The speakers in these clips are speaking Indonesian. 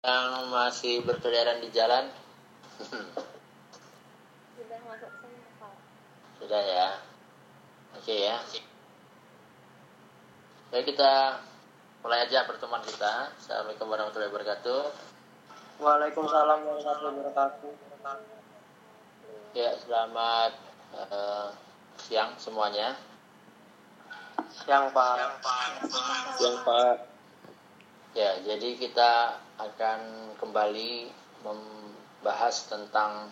yang masih berkeliaran di jalan Sudah masuk semua Pak. sudah ya oke ya baik kita mulai aja pertemuan kita assalamualaikum warahmatullahi wabarakatuh Waalaikumsalam warahmatullahi wabarakatuh. ya selamat eh, siang semuanya Siang Pak. Siang Pak. ya jadi kita akan kembali membahas tentang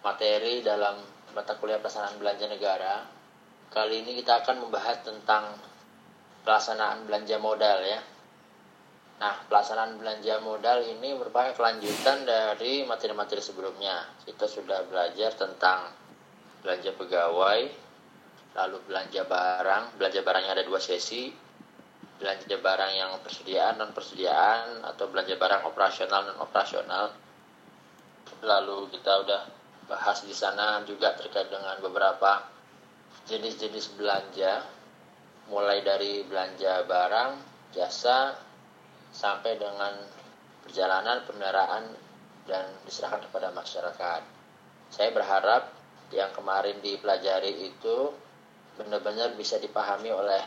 materi dalam mata kuliah pelaksanaan belanja negara kali ini kita akan membahas tentang pelaksanaan belanja modal ya Nah, pelaksanaan belanja modal ini merupakan kelanjutan dari materi-materi sebelumnya. Kita sudah belajar tentang belanja pegawai, lalu belanja barang. Belanja barangnya ada dua sesi. Belanja barang yang persediaan non persediaan atau belanja barang operasional non operasional. Lalu kita udah bahas di sana juga terkait dengan beberapa jenis-jenis belanja mulai dari belanja barang, jasa, sampai dengan perjalanan kendaraan dan diserahkan kepada masyarakat. Saya berharap yang kemarin dipelajari itu benar-benar bisa dipahami oleh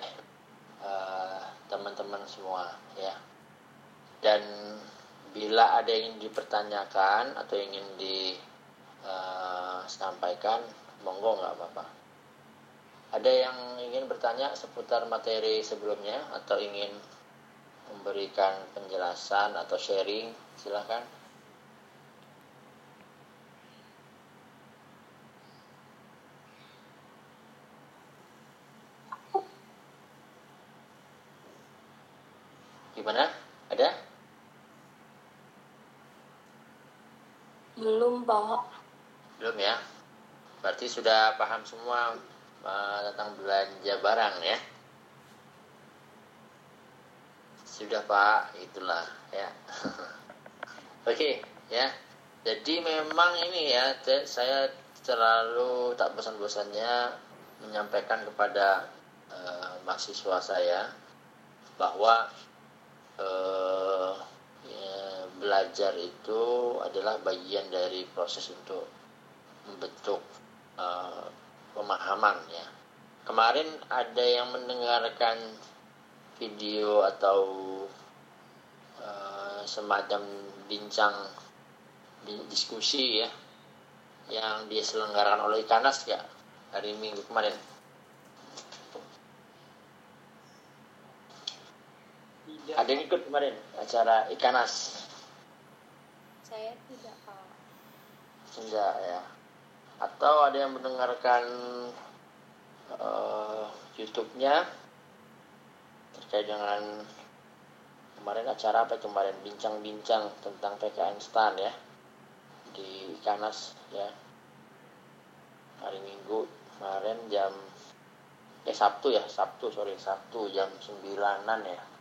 eh, teman-teman semua ya. Dan bila ada yang ingin dipertanyakan atau ingin disampaikan, monggo nggak apa-apa. Ada yang ingin bertanya seputar materi sebelumnya atau ingin memberikan penjelasan atau sharing silahkan gimana? Ada? Belum Pak. belum ya? Berarti sudah paham semua uh, tentang belanja barang ya? Sudah pak. Itulah ya. Oke ya. Jadi memang ini ya saya terlalu tak bosan-bosannya menyampaikan kepada eh, mahasiswa saya bahwa eh, ya, belajar itu adalah bagian dari proses untuk membentuk eh, pemahaman ya kemarin ada yang mendengarkan video atau eh, semacam bincang di- diskusi ya yang diselenggarakan oleh Ikanas ya hari Minggu kemarin. Ada yang ikut kemarin acara Ikanas Saya tidak Pak. Enggak ya. Atau ada yang mendengarkan eh, YouTube-nya terkait dengan kemarin acara apa kemarin? Bincang-bincang tentang PKN STAN ya. Di Kanas ya. Hari Minggu kemarin jam eh Sabtu ya Sabtu sorry Sabtu jam sembilanan ya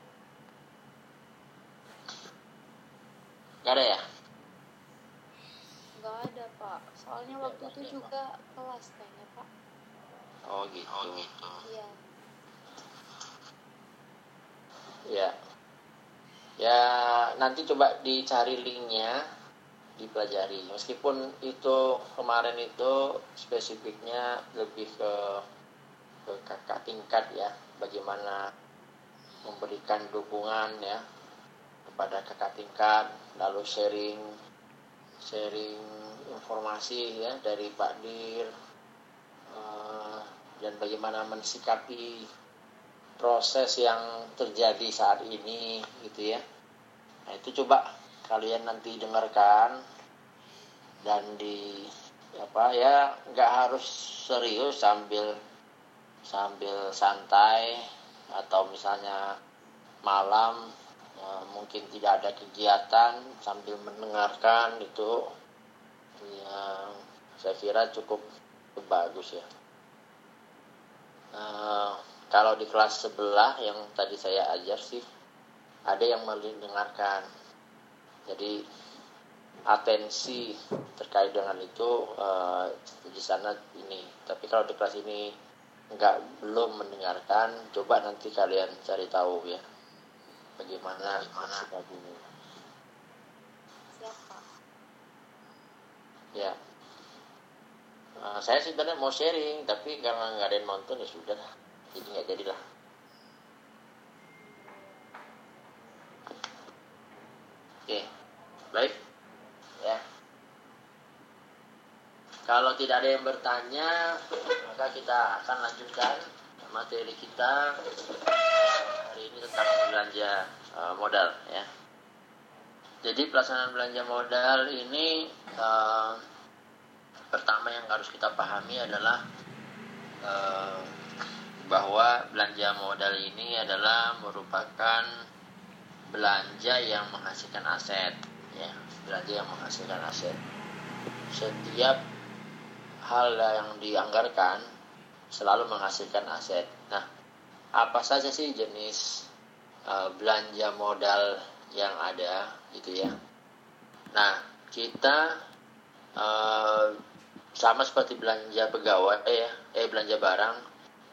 Gak ada ya Enggak ada Pak. Soalnya waktu itu juga kelas kayaknya Pak. oh gitu, oh, gitu. Iya. Ya. Ya, nanti coba dicari linknya, dipelajari. Meskipun itu kemarin itu spesifiknya lebih ke ke kakak tingkat ya, bagaimana memberikan dukungan ya kepada kakak tingkat, lalu sharing sharing informasi ya dari Pak Dir eh, dan bagaimana mensikapi proses yang terjadi saat ini gitu ya. Nah itu coba kalian nanti dengarkan dan di apa ya nggak harus serius sambil sambil santai atau misalnya malam ya, mungkin tidak ada kegiatan sambil mendengarkan itu ya saya kira cukup bagus ya. Nah, kalau di kelas sebelah yang tadi saya ajar sih ada yang mendengarkan. Jadi atensi terkait dengan itu eh, di sana ini. Tapi kalau di kelas ini nggak belum mendengarkan coba nanti kalian cari tahu ya bagaimana sikapmu ya. Nah, saya sih tadi mau sharing tapi karena nggak ada yang nonton ya sudah jadi nggak jadilah. Oke baik. Ya. Kalau tidak ada yang bertanya maka kita akan lanjutkan materi kita hari ini tentang belanja uh, modal ya. Jadi pelaksanaan belanja modal ini uh, pertama yang harus kita pahami adalah uh, bahwa belanja modal ini adalah merupakan belanja yang menghasilkan aset ya. Belanja yang menghasilkan aset. Setiap hal yang dianggarkan selalu menghasilkan aset nah apa saja sih jenis uh, belanja modal yang ada gitu ya nah kita uh, sama seperti belanja pegawai ya eh belanja barang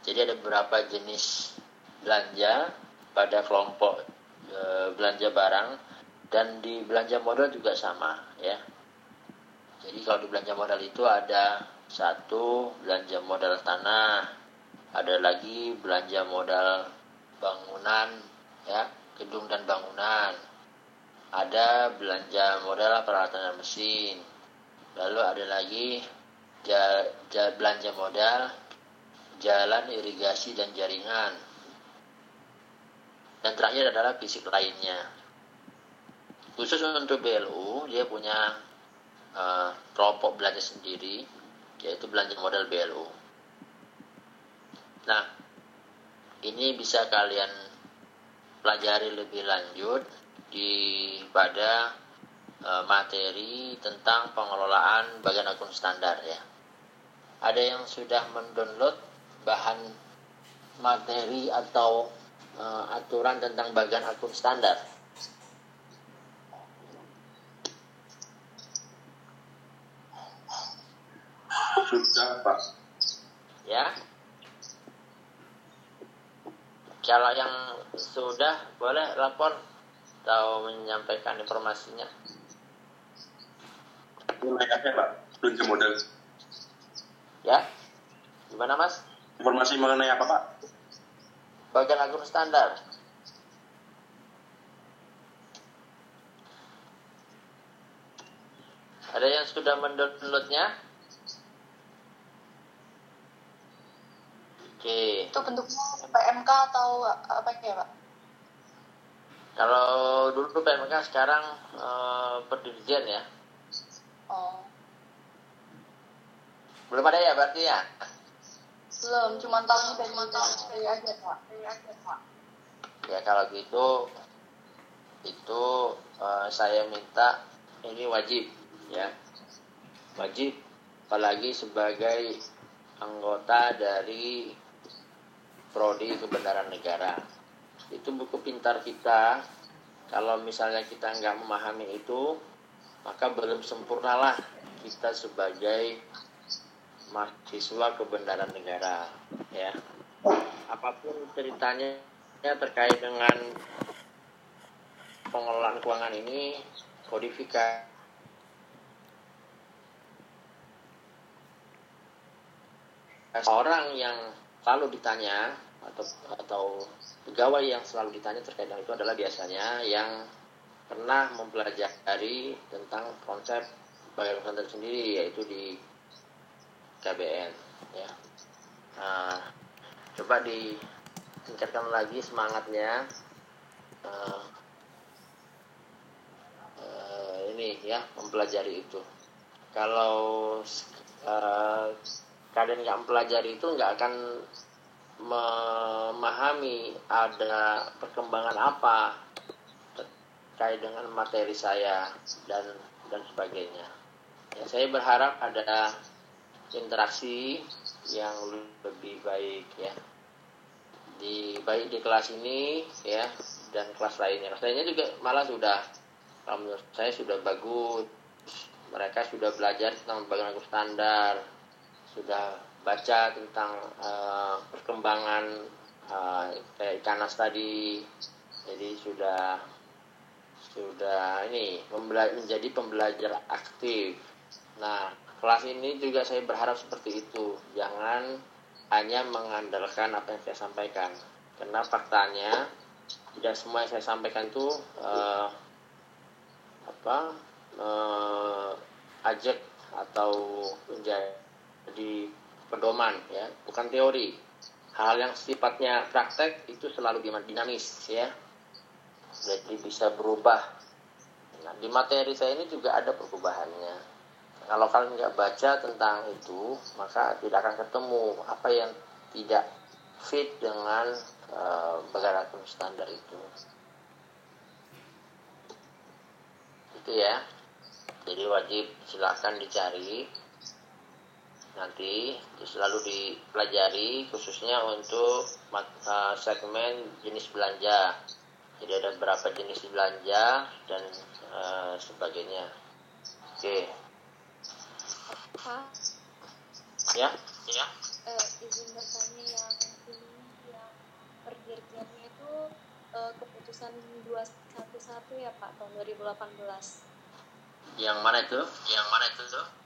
jadi ada beberapa jenis belanja pada kelompok e, belanja barang dan di belanja modal juga sama ya. Jadi kalau di belanja modal itu ada satu belanja modal tanah, ada lagi belanja modal bangunan ya, gedung dan bangunan. Ada belanja modal peralatan dan mesin. Lalu ada lagi belanja modal jalan irigasi dan jaringan. Dan terakhir adalah fisik lainnya. Khusus untuk BLU, dia punya uh, kelompok belanja sendiri, yaitu belanja modal BLU. Nah, ini bisa kalian pelajari lebih lanjut di pada uh, materi tentang pengelolaan bagian akun standar ya. Ada yang sudah mendownload bahan materi atau uh, aturan tentang bagian akun standar. Sudah, Pak. Ya. Kalau yang sudah boleh lapor atau menyampaikan informasinya. Ini Pak. Belanja modal. Ya. Gimana, Mas? Informasi mengenai apa Pak? Bagian akun standar. Ada yang sudah mendownloadnya? Oke. Itu bentuknya PMK atau apa ya Pak? Kalau dulu PMK sekarang perdirjen ya. Oh. Belum ada ya berarti ya? Belum, cuma tahu dari dari aja pak. Ya kalau gitu itu uh, saya minta ini wajib ya wajib apalagi sebagai anggota dari prodi kebenaran negara. Itu buku pintar kita. Kalau misalnya kita nggak memahami itu maka belum sempurnalah kita sebagai mahasiswa kebenaran negara ya. Apa pun ceritanya ya, terkait dengan pengelolaan keuangan ini kodifikasi. Orang yang selalu ditanya atau atau pegawai yang selalu ditanya terkait dengan itu adalah biasanya yang pernah mempelajari tentang konsep bayar sendiri yaitu di KBN ya. Nah, coba ditingkatkan lagi semangatnya. Uh, uh, ini ya mempelajari itu. Kalau uh, kalian nggak mempelajari itu nggak akan memahami ada perkembangan apa terkait dengan materi saya dan dan sebagainya. Ya, saya berharap ada interaksi yang lebih baik ya. Di baik di kelas ini ya dan kelas lainnya. Kelas lainnya juga malah sudah menurut saya sudah bagus. Mereka sudah belajar tentang bagaimana standar sudah baca tentang uh, perkembangan uh, kayak ikanas tadi jadi sudah sudah ini menjadi pembelajar aktif nah kelas ini juga saya berharap seperti itu. Jangan hanya mengandalkan apa yang saya sampaikan. Karena faktanya tidak semua yang saya sampaikan itu uh, apa uh, ajak atau menjadi pedoman ya, bukan teori. Hal yang sifatnya praktek itu selalu dinamis ya. Jadi bisa berubah. Nah, di materi saya ini juga ada perubahannya kalau kalian nggak baca tentang itu maka tidak akan ketemu apa yang tidak fit dengan uh, standar itu itu ya jadi wajib silahkan dicari nanti itu selalu dipelajari khususnya untuk uh, segmen jenis belanja jadi ada beberapa jenis belanja dan uh, sebagainya oke okay. Pak. Ya, ya. Uh, izin bertanya yang ini yang perdirjennya itu uh, keputusan 211 ya Pak tahun 2018. Yang mana itu? Yang mana itu tuh?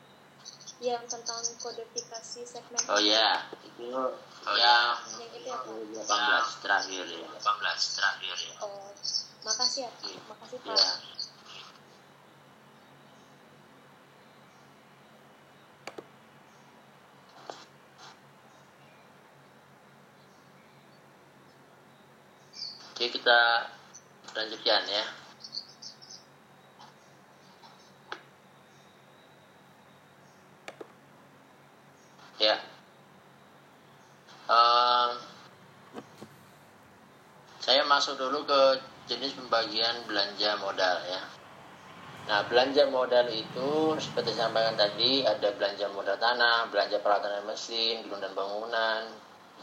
Yang tentang kodifikasi segmen. Oh ya, itu oh, ya. Yang itu ya Pak. 18 terakhir ya. 18 terakhir ya. Oh, makasih ya. Iya. Makasih Pak. Ya. Oke, kita lanjutkan. Ya. Um, saya masuk dulu ke jenis pembagian belanja modal ya. Nah, belanja modal itu seperti sampaikan tadi ada belanja modal tanah, belanja peralatan mesin, gedung dan bangunan,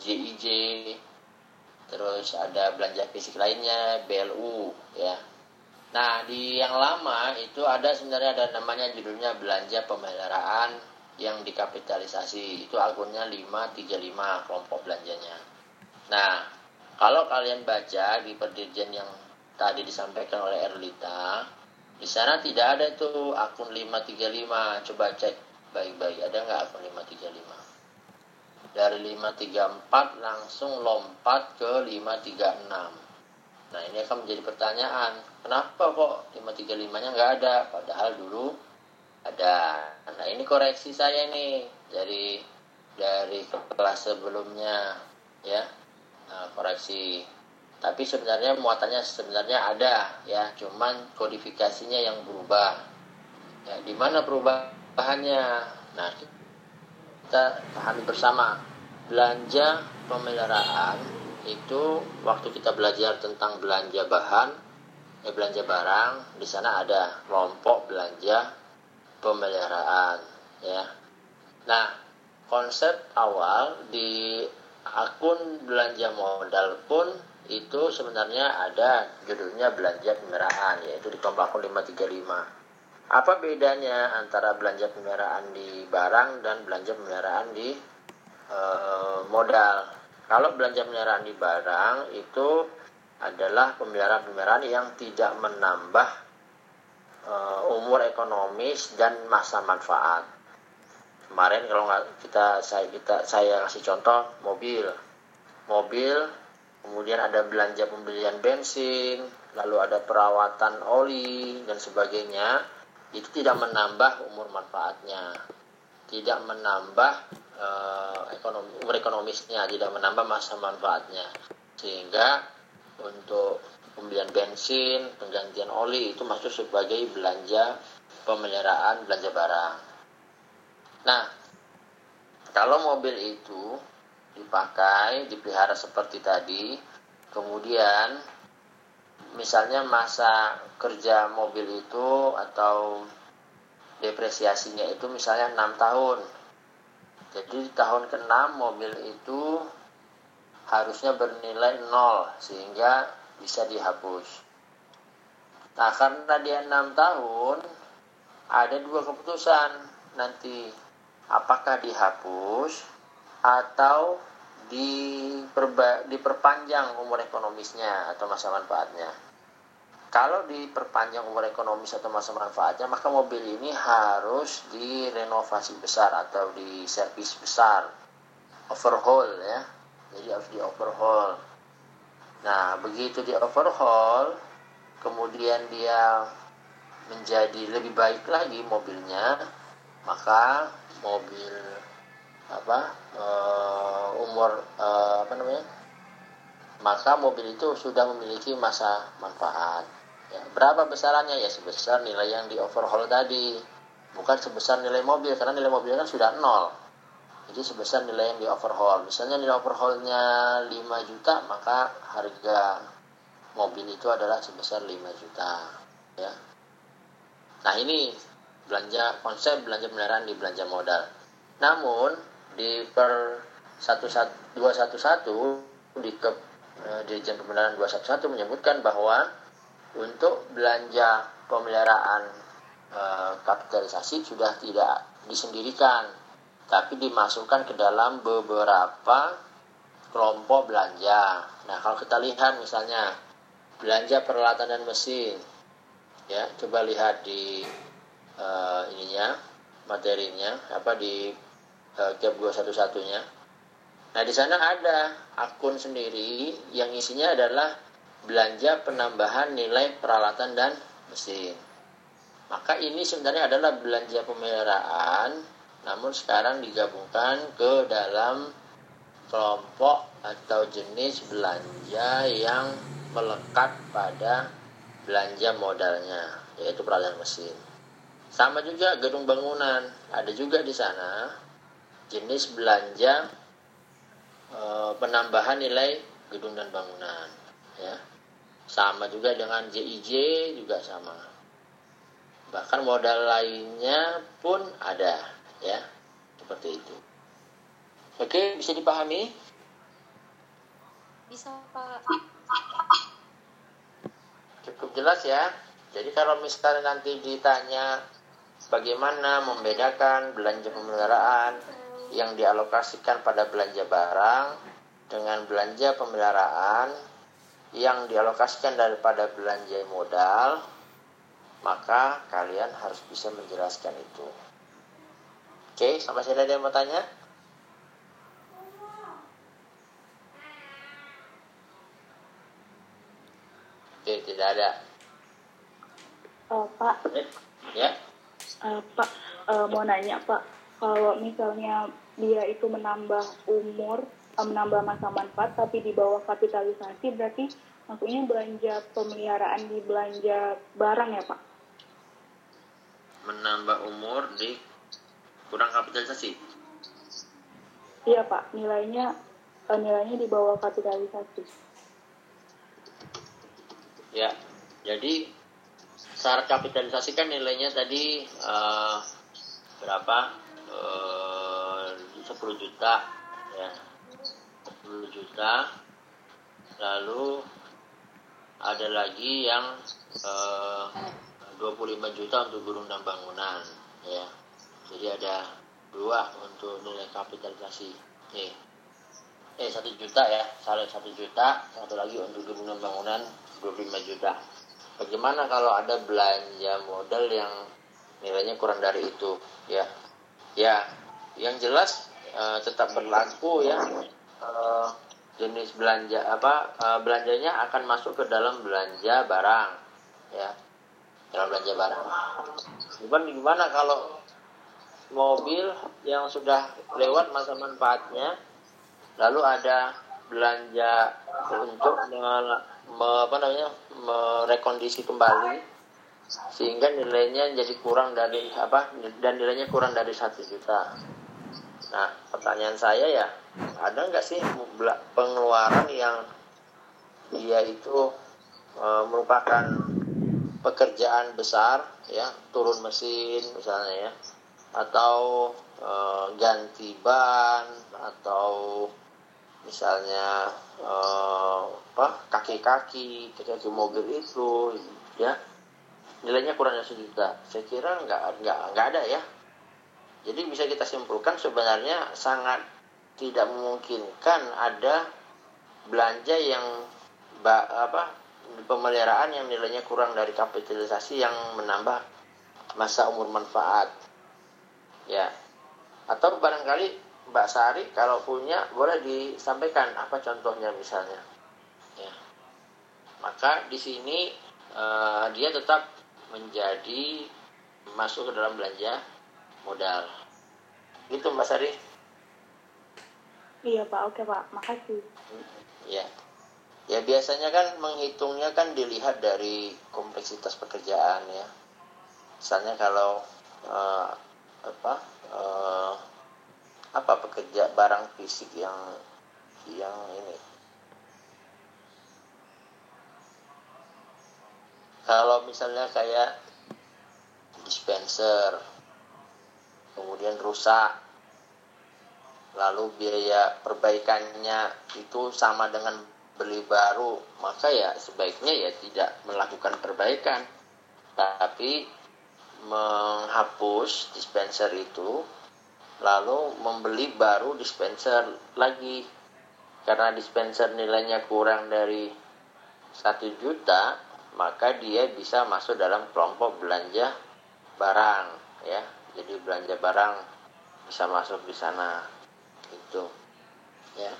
JIJ, terus ada belanja fisik lainnya BLU ya. Nah di yang lama itu ada sebenarnya ada namanya judulnya belanja pemeliharaan yang dikapitalisasi. Itu akunnya 535 kelompok belanjanya. Nah kalau kalian baca di perdirjen yang tadi disampaikan oleh Erlita di sana tidak ada itu akun 535 coba cek baik-baik ada nggak akun 535 dari 534 langsung lompat ke 536 nah ini akan menjadi pertanyaan kenapa kok 535 nya nggak ada? Padahal dulu ada. Nah ini koreksi saya nih dari dari kelas sebelumnya ya nah, koreksi. Tapi sebenarnya muatannya sebenarnya ada ya. Cuman kodifikasinya yang berubah. Ya di mana perubahannya? Nah kita pahami bersama. Belanja pemeliharaan itu waktu kita belajar tentang belanja bahan eh, belanja barang di sana ada kelompok belanja pemeliharaan ya. Nah konsep awal di akun belanja modal pun itu sebenarnya ada judulnya belanja pemeliharaan yaitu di kelompok akun 535 apa bedanya antara belanja pemeliharaan di barang dan belanja pemeliharaan di e, modal? Kalau belanja pemeliharaan di barang itu adalah pemeliharaan-pemeliharaan yang tidak menambah e, umur ekonomis dan masa manfaat. Kemarin kalau nggak kita saya kita saya kasih contoh mobil, mobil, kemudian ada belanja pembelian bensin, lalu ada perawatan oli dan sebagainya. Itu tidak menambah umur manfaatnya, tidak menambah uh, ekonomi, umur ekonomisnya, tidak menambah masa manfaatnya, sehingga untuk pembelian bensin, penggantian oli itu masuk sebagai belanja pemeliharaan belanja barang. Nah, kalau mobil itu dipakai, dipelihara seperti tadi, kemudian misalnya masa kerja mobil itu atau depresiasinya itu misalnya 6 tahun. Jadi tahun ke-6 mobil itu harusnya bernilai 0 sehingga bisa dihapus. Nah karena dia 6 tahun ada dua keputusan nanti apakah dihapus atau diperba, diperpanjang umur ekonomisnya atau masa manfaatnya. kalau diperpanjang umur ekonomis atau masa manfaatnya maka mobil ini harus direnovasi besar atau di servis besar. Overhaul ya. Jadi harus di overhaul nah begitu di overhaul kemudian dia menjadi lebih baik lagi mobilnya maka mobil apa uh, umur uh, apa namanya maka mobil itu sudah memiliki masa manfaat. Ya, berapa besarannya? Ya sebesar nilai yang di overhaul tadi. Bukan sebesar nilai mobil karena nilai mobil kan sudah nol. Jadi sebesar nilai yang di overhaul. Misalnya nilai overhaulnya 5 juta maka harga mobil itu adalah sebesar 5 juta ya. Nah ini belanja konsep belanja pemeliharaan di belanja modal namun di per 211 di ke eh, Dirjen Pemeliharaan 211 menyebutkan bahwa untuk belanja pemeliharaan eh, kapitalisasi sudah tidak disendirikan tapi dimasukkan ke dalam beberapa kelompok belanja. Nah, kalau kita lihat misalnya belanja peralatan dan mesin ya, coba lihat di uh, ininya materinya apa di uh, cap 211-nya. Nah, di sana ada akun sendiri yang isinya adalah belanja penambahan nilai peralatan dan mesin. Maka ini sebenarnya adalah belanja pemeliharaan, namun sekarang digabungkan ke dalam kelompok atau jenis belanja yang melekat pada belanja modalnya, yaitu peralatan mesin. Sama juga gedung bangunan, ada juga di sana jenis belanja e, penambahan nilai gedung dan bangunan, ya. Sama juga dengan JIJ juga sama. Bahkan modal lainnya pun ada, ya. Seperti itu. Oke, bisa dipahami? Bisa, Pak. Cukup jelas ya. Jadi kalau misalnya nanti ditanya bagaimana membedakan belanja pemeliharaan yang dialokasikan pada belanja barang dengan belanja pemeliharaan yang dialokasikan daripada belanja modal, maka kalian harus bisa menjelaskan itu. Oke, sampai sini ada yang mau tanya? Oke, tidak ada. Uh, Pak, Ya. Uh, Pak uh, mau nanya Pak, kalau misalnya dia itu menambah umur, uh, menambah masa manfaat, tapi di bawah kapitalisasi, berarti maksudnya belanja pemeliharaan di belanja barang ya Pak? Menambah umur di kurang kapitalisasi. Iya Pak, nilainya uh, nilainya di bawah kapitalisasi. Ya, jadi syarat kapitalisasi kan nilainya tadi uh, berapa? Uh, 10 juta ya. 10 juta. Lalu ada lagi yang eh, uh, 25 juta untuk gunung dan bangunan ya. Jadi ada dua untuk nilai kapitalisasi. Nih. Eh, satu juta ya, salah satu juta, satu lagi untuk dan bangunan 25 juta. Bagaimana kalau ada belanja modal yang nilainya kurang dari itu, ya? Ya, yang jelas uh, tetap berlaku ya. Uh, jenis belanja apa uh, belanjanya akan masuk ke dalam belanja barang, ya. Dalam belanja barang. Cuman gimana kalau mobil yang sudah lewat masa manfaatnya, lalu ada belanja untuk me, apa namanya merekondisi kembali sehingga nilainya jadi kurang dari apa dan nilainya kurang dari satu juta. Nah pertanyaan saya ya ada nggak sih pengeluaran yang dia itu e, merupakan pekerjaan besar ya turun mesin misalnya ya atau e, ganti ban atau misalnya uh, apa kaki-kaki kaki-kaki mobil itu ya nilainya kurang dari sejuta saya kira nggak nggak nggak ada ya. Jadi bisa kita simpulkan sebenarnya sangat tidak memungkinkan ada belanja yang apa pemeliharaan yang nilainya kurang dari kapitalisasi yang menambah masa umur manfaat. Ya. Atau barangkali Mbak Sari kalau punya boleh disampaikan apa contohnya misalnya. Ya. Maka di sini uh, dia tetap menjadi masuk ke dalam belanja modal. Gitu Mbak Sari? Iya Pak. Oke Pak. Makasih. Ya. Ya biasanya kan menghitungnya kan dilihat dari kompleksitas pekerjaan ya. Misalnya kalau uh, apa uh, apa pekerja barang fisik yang yang ini? Kalau misalnya kayak dispenser kemudian rusak lalu biaya perbaikannya itu sama dengan beli baru maka ya sebaiknya ya tidak melakukan perbaikan. Tapi menghapus dispenser itu lalu membeli baru dispenser lagi. Karena dispenser nilainya kurang dari satu juta maka dia bisa masuk dalam kelompok belanja barang ya. Jadi belanja barang bisa masuk di sana. Itu ya.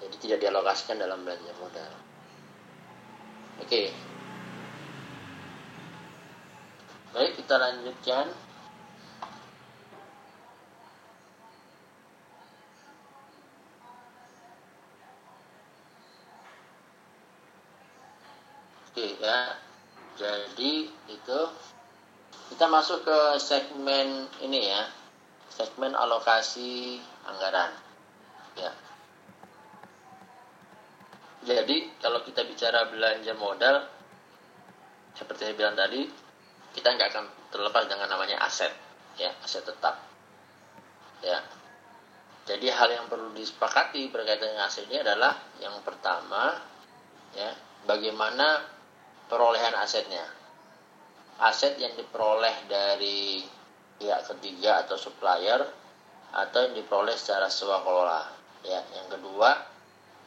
Jadi tidak dialokasikan dalam belanja modal. Oke. Baik kita lanjutkan oke ya. Jadi itu kita masuk ke segmen ini ya. Segmen alokasi anggaran ya. Jadi kalau kita bicara belanja modal seperti saya bilang tadi kita nggak akan terlepas dengan namanya aset ya aset tetap ya. Jadi hal yang perlu disepakati berkaitan dengan aset ini adalah yang pertama ya bagaimana perolehan asetnya aset yang diperoleh dari pihak ketiga atau supplier atau yang diperoleh secara swakelola. Ya, yang kedua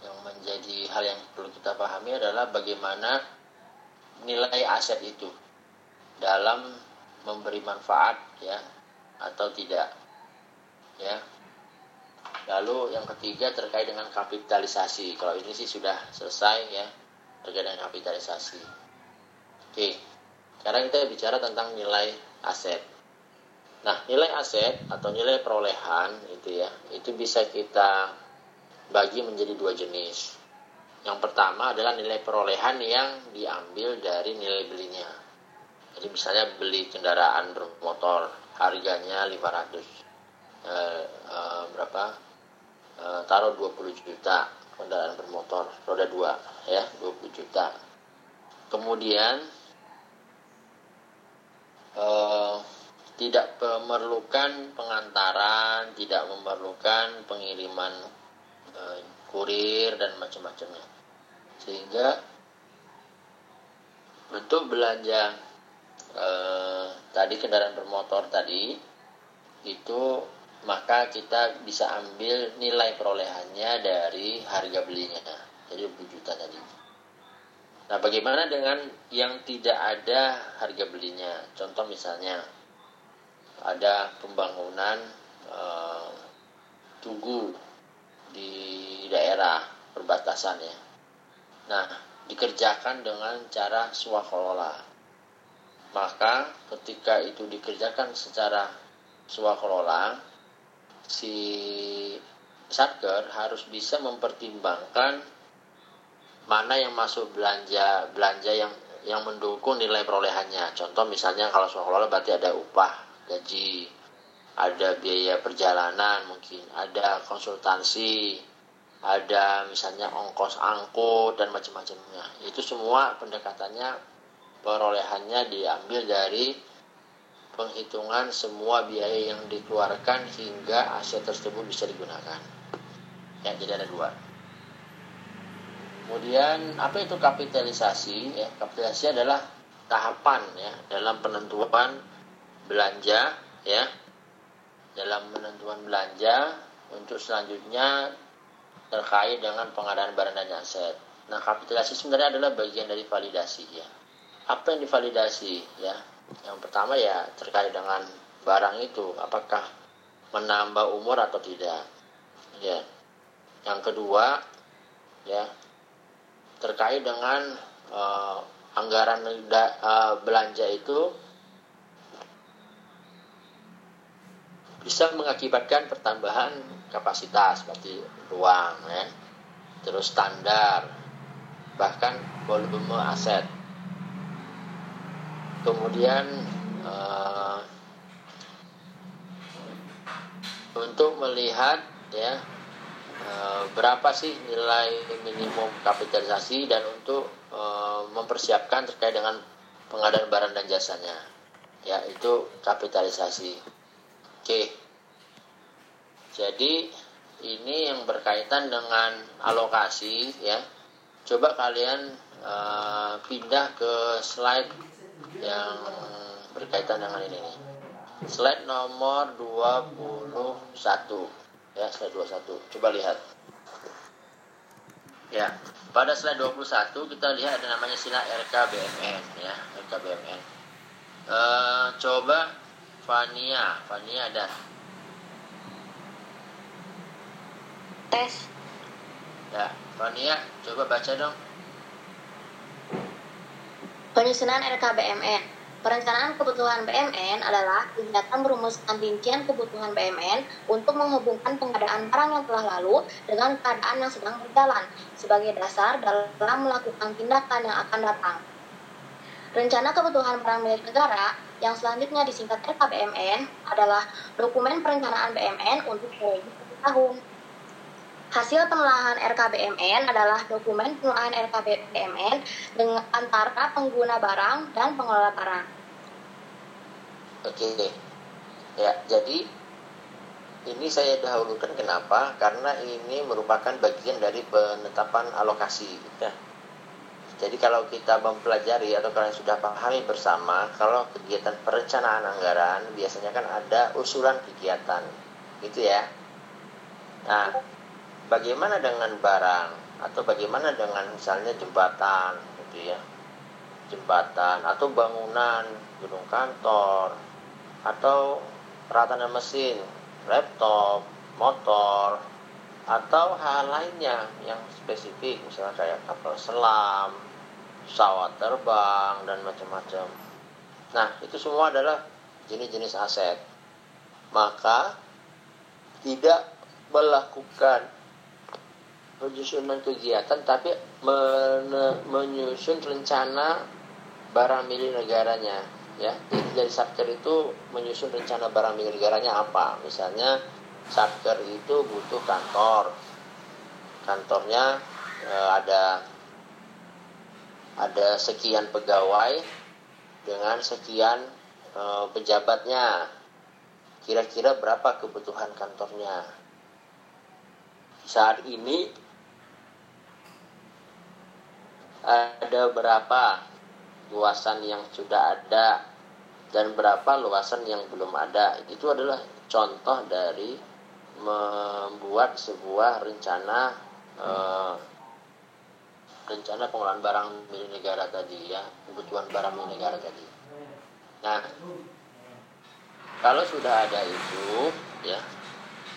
yang menjadi hal yang perlu kita pahami adalah bagaimana nilai aset itu dalam memberi manfaat ya atau tidak. Ya. Lalu yang ketiga terkait dengan kapitalisasi. Kalau ini sih sudah selesai ya terkait dengan kapitalisasi. Oke. Sekarang kita bicara tentang nilai aset. Nah, nilai aset atau nilai perolehan itu ya, itu bisa kita bagi menjadi dua jenis. Yang pertama adalah nilai perolehan yang diambil dari nilai belinya. Jadi misalnya beli kendaraan bermotor harganya 500 eh, eh, berapa? Eh, taruh 20 juta kendaraan bermotor roda 2 ya, 20 juta. Kemudian eh, tidak memerlukan pengantaran, tidak memerlukan pengiriman eh, kurir dan macam-macamnya. Sehingga untuk belanja eh, tadi kendaraan bermotor tadi itu maka kita bisa ambil nilai perolehannya dari harga belinya. Jadi 20 juta tadi. Nah, bagaimana dengan yang tidak ada harga belinya? Contoh misalnya ada pembangunan uh, tugu di daerah perbatasan ya. Nah, dikerjakan dengan cara swakelola. Maka ketika itu dikerjakan secara swakelola, si satker harus bisa mempertimbangkan mana yang masuk belanja belanja yang yang mendukung nilai perolehannya. Contoh misalnya kalau swakelola berarti ada upah gaji, ada biaya perjalanan mungkin, ada konsultansi, ada misalnya ongkos angkut dan macam-macamnya. Itu semua pendekatannya perolehannya diambil dari penghitungan semua biaya yang dikeluarkan hingga aset tersebut bisa digunakan. Ya, jadi ada dua. Kemudian apa itu kapitalisasi? Ya, kapitalisasi adalah tahapan ya dalam penentuan belanja ya. Dalam penentuan belanja untuk selanjutnya terkait dengan pengadaan barang dan aset. Nah, kapitalisasi sebenarnya adalah bagian dari validasi ya. Apa yang divalidasi ya? Yang pertama ya terkait dengan barang itu, apakah menambah umur atau tidak. Ya. Yang kedua ya terkait dengan uh, anggaran uh, belanja itu bisa mengakibatkan pertambahan kapasitas seperti ruang ya terus standar bahkan volume aset. Kemudian uh, untuk melihat ya berapa sih nilai minimum kapitalisasi dan untuk uh, mempersiapkan terkait dengan pengadaan barang dan jasanya? Ya itu kapitalisasi. Oke. Jadi ini yang berkaitan dengan alokasi ya. Coba kalian uh, pindah ke slide yang berkaitan dengan ini. Slide nomor 21 ya, slide 21. Coba lihat. Ya, pada slide 21 kita lihat ada namanya sinar RKBMN ya, RKBMN. Uh, eh, coba Fania, Fania ada. Tes. Ya, Fania, coba baca dong. Penyusunan RKBMN Perencanaan kebutuhan BMN adalah kegiatan merumuskan rincian kebutuhan BMN untuk menghubungkan pengadaan barang yang telah lalu dengan keadaan yang sedang berjalan sebagai dasar dalam melakukan tindakan yang akan datang. Rencana kebutuhan barang milik negara yang selanjutnya disingkat RKBMN adalah dokumen perencanaan BMN untuk periode tahun. Hasil penelaahan RKBMN adalah dokumen penelaahan RKBMN dengan antara pengguna barang dan pengelola barang. Oke, ya jadi ini saya dahulukan kenapa? Karena ini merupakan bagian dari penetapan alokasi. Ya. Jadi kalau kita mempelajari atau kalian sudah pahami bersama, kalau kegiatan perencanaan anggaran biasanya kan ada usulan kegiatan, gitu ya. Nah, bagaimana dengan barang? Atau bagaimana dengan misalnya jembatan gitu ya? Jembatan atau bangunan gedung kantor atau peralatan mesin laptop motor atau hal lainnya yang spesifik misalnya kayak kapal selam pesawat terbang dan macam-macam. Nah itu semua adalah jenis-jenis aset. Maka tidak melakukan penyusunan kegiatan tapi men menyusun rencana barang milik negaranya ya. Jadi dari satker itu menyusun rencana barang milik negaranya apa? Misalnya satker itu butuh kantor. Kantornya e, ada ada sekian pegawai dengan sekian e, pejabatnya. Kira-kira berapa kebutuhan kantornya? Saat ini ada berapa luasan yang sudah ada dan berapa luasan yang belum ada? Itu adalah contoh dari membuat sebuah rencana eh, rencana pengelolaan barang milik negara tadi ya kebutuhan barang milik negara tadi. Nah kalau sudah ada itu ya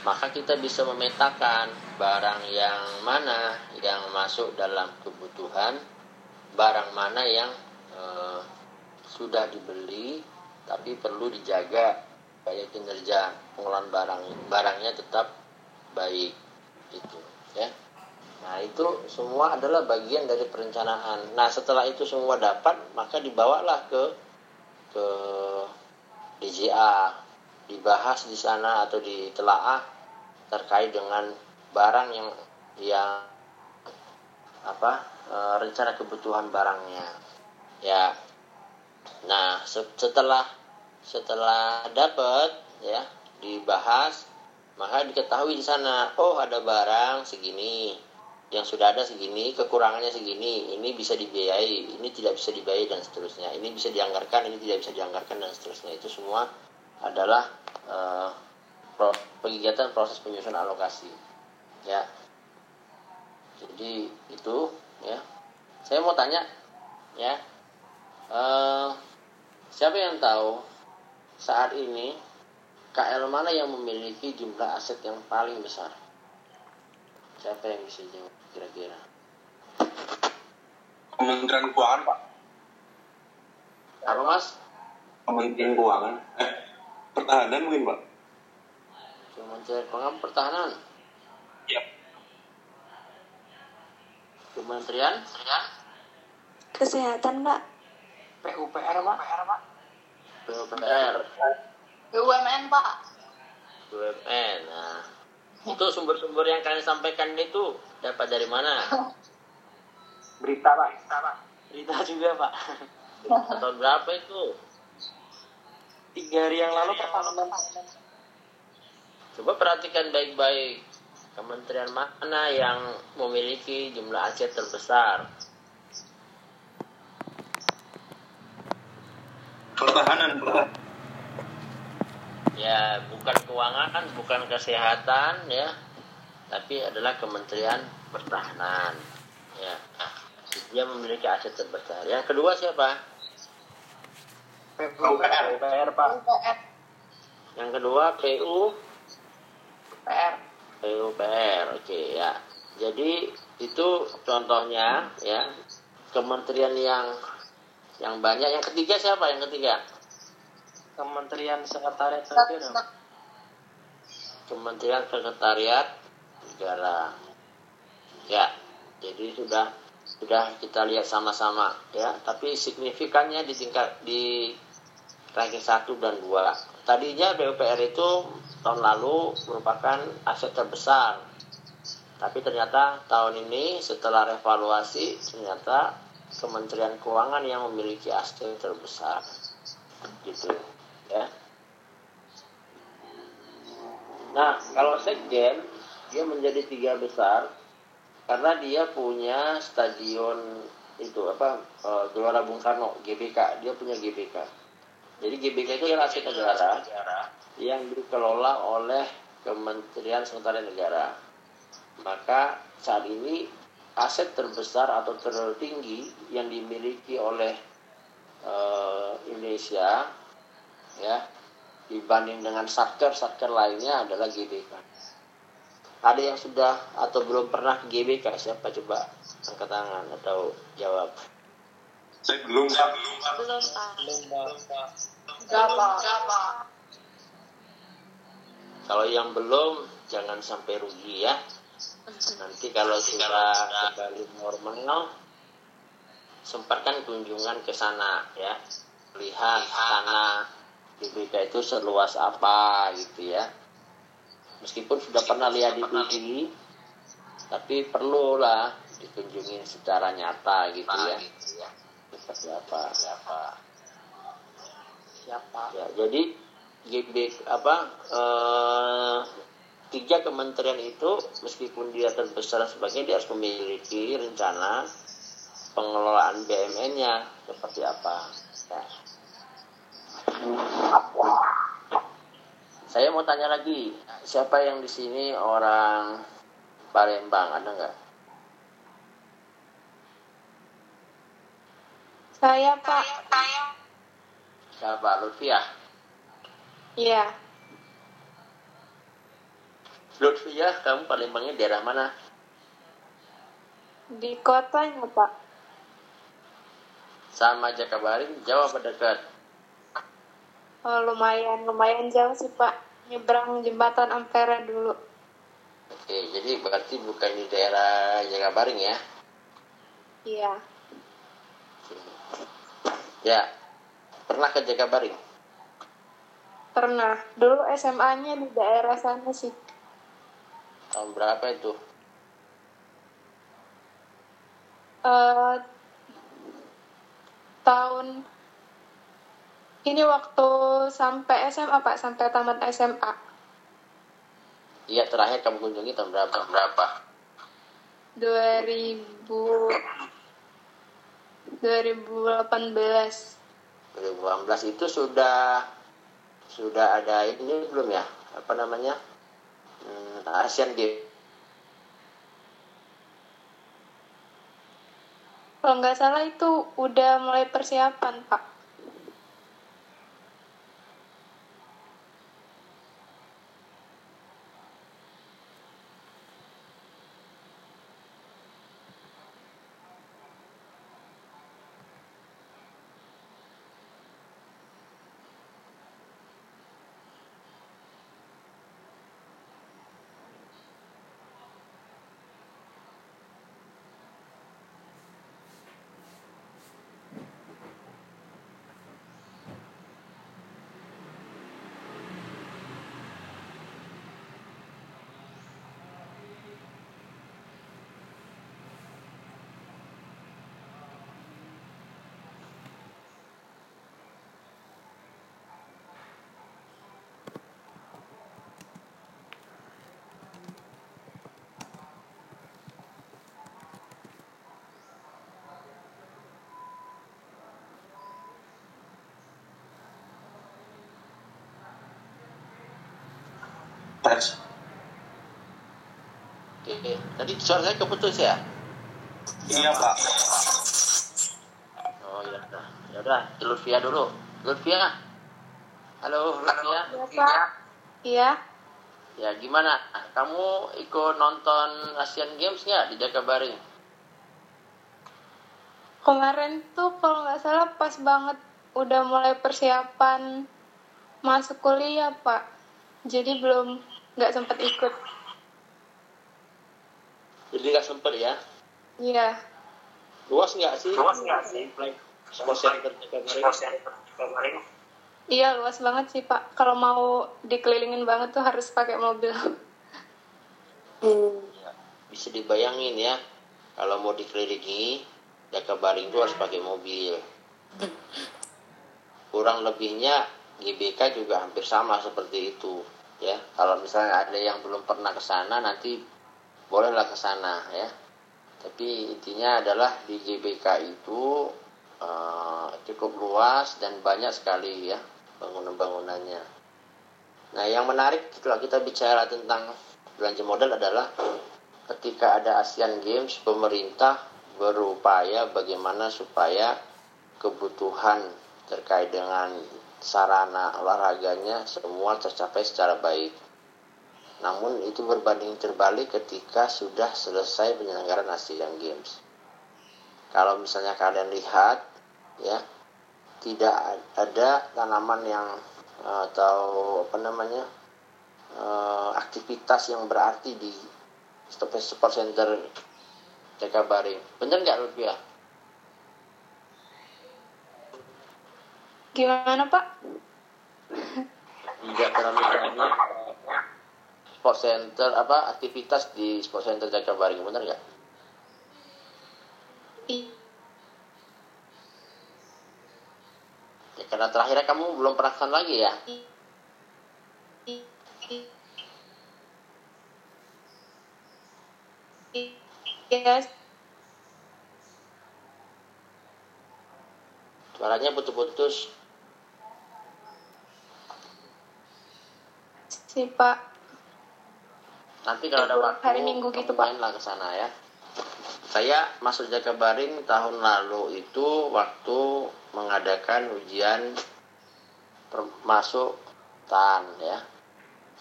maka kita bisa memetakan barang yang mana yang masuk dalam kebutuhan barang mana yang uh, sudah dibeli tapi perlu dijaga supaya kinerja pengelolaan barang barangnya tetap baik itu ya. Nah itu semua adalah bagian dari perencanaan. Nah setelah itu semua dapat maka dibawalah ke ke DJA dibahas di sana atau ditelaah terkait dengan barang yang yang apa e, rencana kebutuhan barangnya. Ya. Nah setelah setelah dapat ya dibahas maka diketahui di sana oh ada barang segini yang sudah ada segini kekurangannya segini ini bisa dibiayai ini tidak bisa dibiayai dan seterusnya. Ini bisa dianggarkan ini tidak bisa dianggarkan dan seterusnya. Itu semua adalah uh, pro, kegiatan proses penyusunan alokasi. Ya. Jadi itu ya saya mau tanya ya eh, siapa yang tahu saat ini KL mana yang memiliki jumlah aset yang paling besar siapa yang bisa jawab kira-kira Kementerian Keuangan, Pak. apa mas Kementerian Keuangan. Eh, pertahanan mungkin, Pak. Kementerian Keuangan Pertahanan Iya. Kementerian Kesehatan, Kak. PUPR, Pak. PUPR BUMN Pak. BUMN nah itu sumber-sumber yang kalian sampaikan itu dapat dari mana Berita, Pak. berita juga pak tahun berapa itu Tiga hari yang lalu pertahanan. coba perhatikan baik-baik kementerian mana yang memiliki jumlah aset terbesar Pertahanan, pertahanan. ya bukan keuangan bukan kesehatan ya tapi adalah kementerian pertahanan ya dia memiliki aset terbesar yang kedua siapa PUPR. PUPR, Pak. Yang kedua PU PR. PUPR oke ya. Jadi itu contohnya ya. Kementerian yang yang banyak. Yang ketiga siapa? Yang ketiga? Kementerian Sekretariat Negara. Kementerian Sekretariat Negara. Ya jadi sudah sudah kita lihat sama-sama ya. Tapi signifikannya di tingkat di ranking 1 dan 2 tadinya BUPR itu tahun lalu merupakan aset terbesar. Tapi ternyata tahun ini setelah revaluasi ternyata Kementerian Keuangan yang memiliki aset terbesar. Gitu ya. Nah, kalau sekjen dia menjadi tiga besar karena dia punya stadion itu apa eh, Gelora Bung Karno GBK dia punya GBK. Jadi GBK itu adalah aset negara yang dikelola oleh Kementerian Sekretariat Negara. Maka saat ini aset terbesar atau tertinggi yang dimiliki oleh eh, Indonesia ya dibanding dengan satker-satker lainnya adalah GBK. Ada yang sudah atau belum pernah ke GBK? Siapa coba angkat tangan atau jawab? Saya belum, Pak. Belum Pak. Berapa? Kalau yang belum, jangan sampai rugi ya. Nanti kalau sudah kembali normal, sempatkan kunjungan ke sana ya. Lihat tanah GBK itu seluas apa gitu ya. Meskipun sudah pernah lihat di TV, tapi perlulah dikunjungi secara nyata gitu ya. Seperti apa? Siapa? Ya, jadi GB apa eh, tiga kementerian itu meskipun dia terbesar sebagai dia harus memiliki rencana pengelolaan BMN-nya seperti apa. Ya. Saya mau tanya lagi, siapa yang di sini orang Palembang ada nggak? Saya, Pak. Siapa? Lutfiah? Iya. Lutfiah, kamu Palembangnya daerah mana? Di kotanya, Pak. Sama Jakabaring, jauh apa dekat? Oh, lumayan, lumayan jauh sih, Pak. Nyebrang jembatan Ampera dulu. Oke, jadi berarti bukan di daerah Jakabaring ya? Iya. Ya, pernah ke Jakabaring? Pernah. Dulu SMA-nya di daerah sana sih. Tahun berapa itu? Eh, tahun ini waktu sampai SMA, Pak. Sampai tamat SMA. Iya, terakhir kamu kunjungi tahun berapa? Tahun berapa? 2000 2018. 2018 itu sudah sudah ada ini belum ya? Apa namanya? Hmm, Asian Games. Kalau nggak salah itu udah mulai persiapan, Pak. Tes Oke, tadi suara saya keputus ya? iya pak Oh ya udah, ya udah, Lutfia dulu. Lutfia, halo Lutfia. Iya, Pak. Iya. Ya gimana? Kamu ikut nonton Asian Games nggak di Jakabaring? Kemarin tuh kalau nggak salah pas banget udah mulai persiapan masuk kuliah, Pak. Jadi belum nggak sempat ikut. Jadi nggak sempet ya? Iya. Luas nggak sih? Luas nggak sih? Sports Center Jakabaring. Iya, luas banget sih, Pak. Kalau mau dikelilingin banget tuh harus pakai mobil. Ya, bisa dibayangin ya, kalau mau dikelilingi, Jakabaring itu harus pakai mobil. Kurang lebihnya GBK juga hampir sama seperti itu ya. Kalau misalnya ada yang belum pernah ke sana nanti bolehlah ke sana ya. Tapi intinya adalah di GBK itu eh, cukup luas dan banyak sekali ya bangunan-bangunannya. Nah, yang menarik kalau kita bicara tentang belanja modal adalah ketika ada Asian Games, pemerintah berupaya bagaimana supaya kebutuhan terkait dengan sarana olahraganya semua tercapai secara baik. Namun itu berbanding terbalik ketika sudah selesai penyelenggaraan Asian Games. Kalau misalnya kalian lihat, ya tidak ada tanaman yang eh, atau apa namanya eh, aktivitas yang berarti di sport center Jakabaring. Bener nggak Lutfia? Gimana, Pak? Tidak terlalu banyak sport center apa aktivitas di sport center Jakabaring bener nggak? I- Ya, karena terakhirnya kamu belum pernah ke sana lagi ya? Iya, Suaranya putus-putus. Sih, Pak. Nanti kalau ada waktu, hari Minggu gitu, Pak. mainlah ke sana ya. Saya masuk Jakabaring tahun lalu itu waktu mengadakan ujian masuk TAN ya.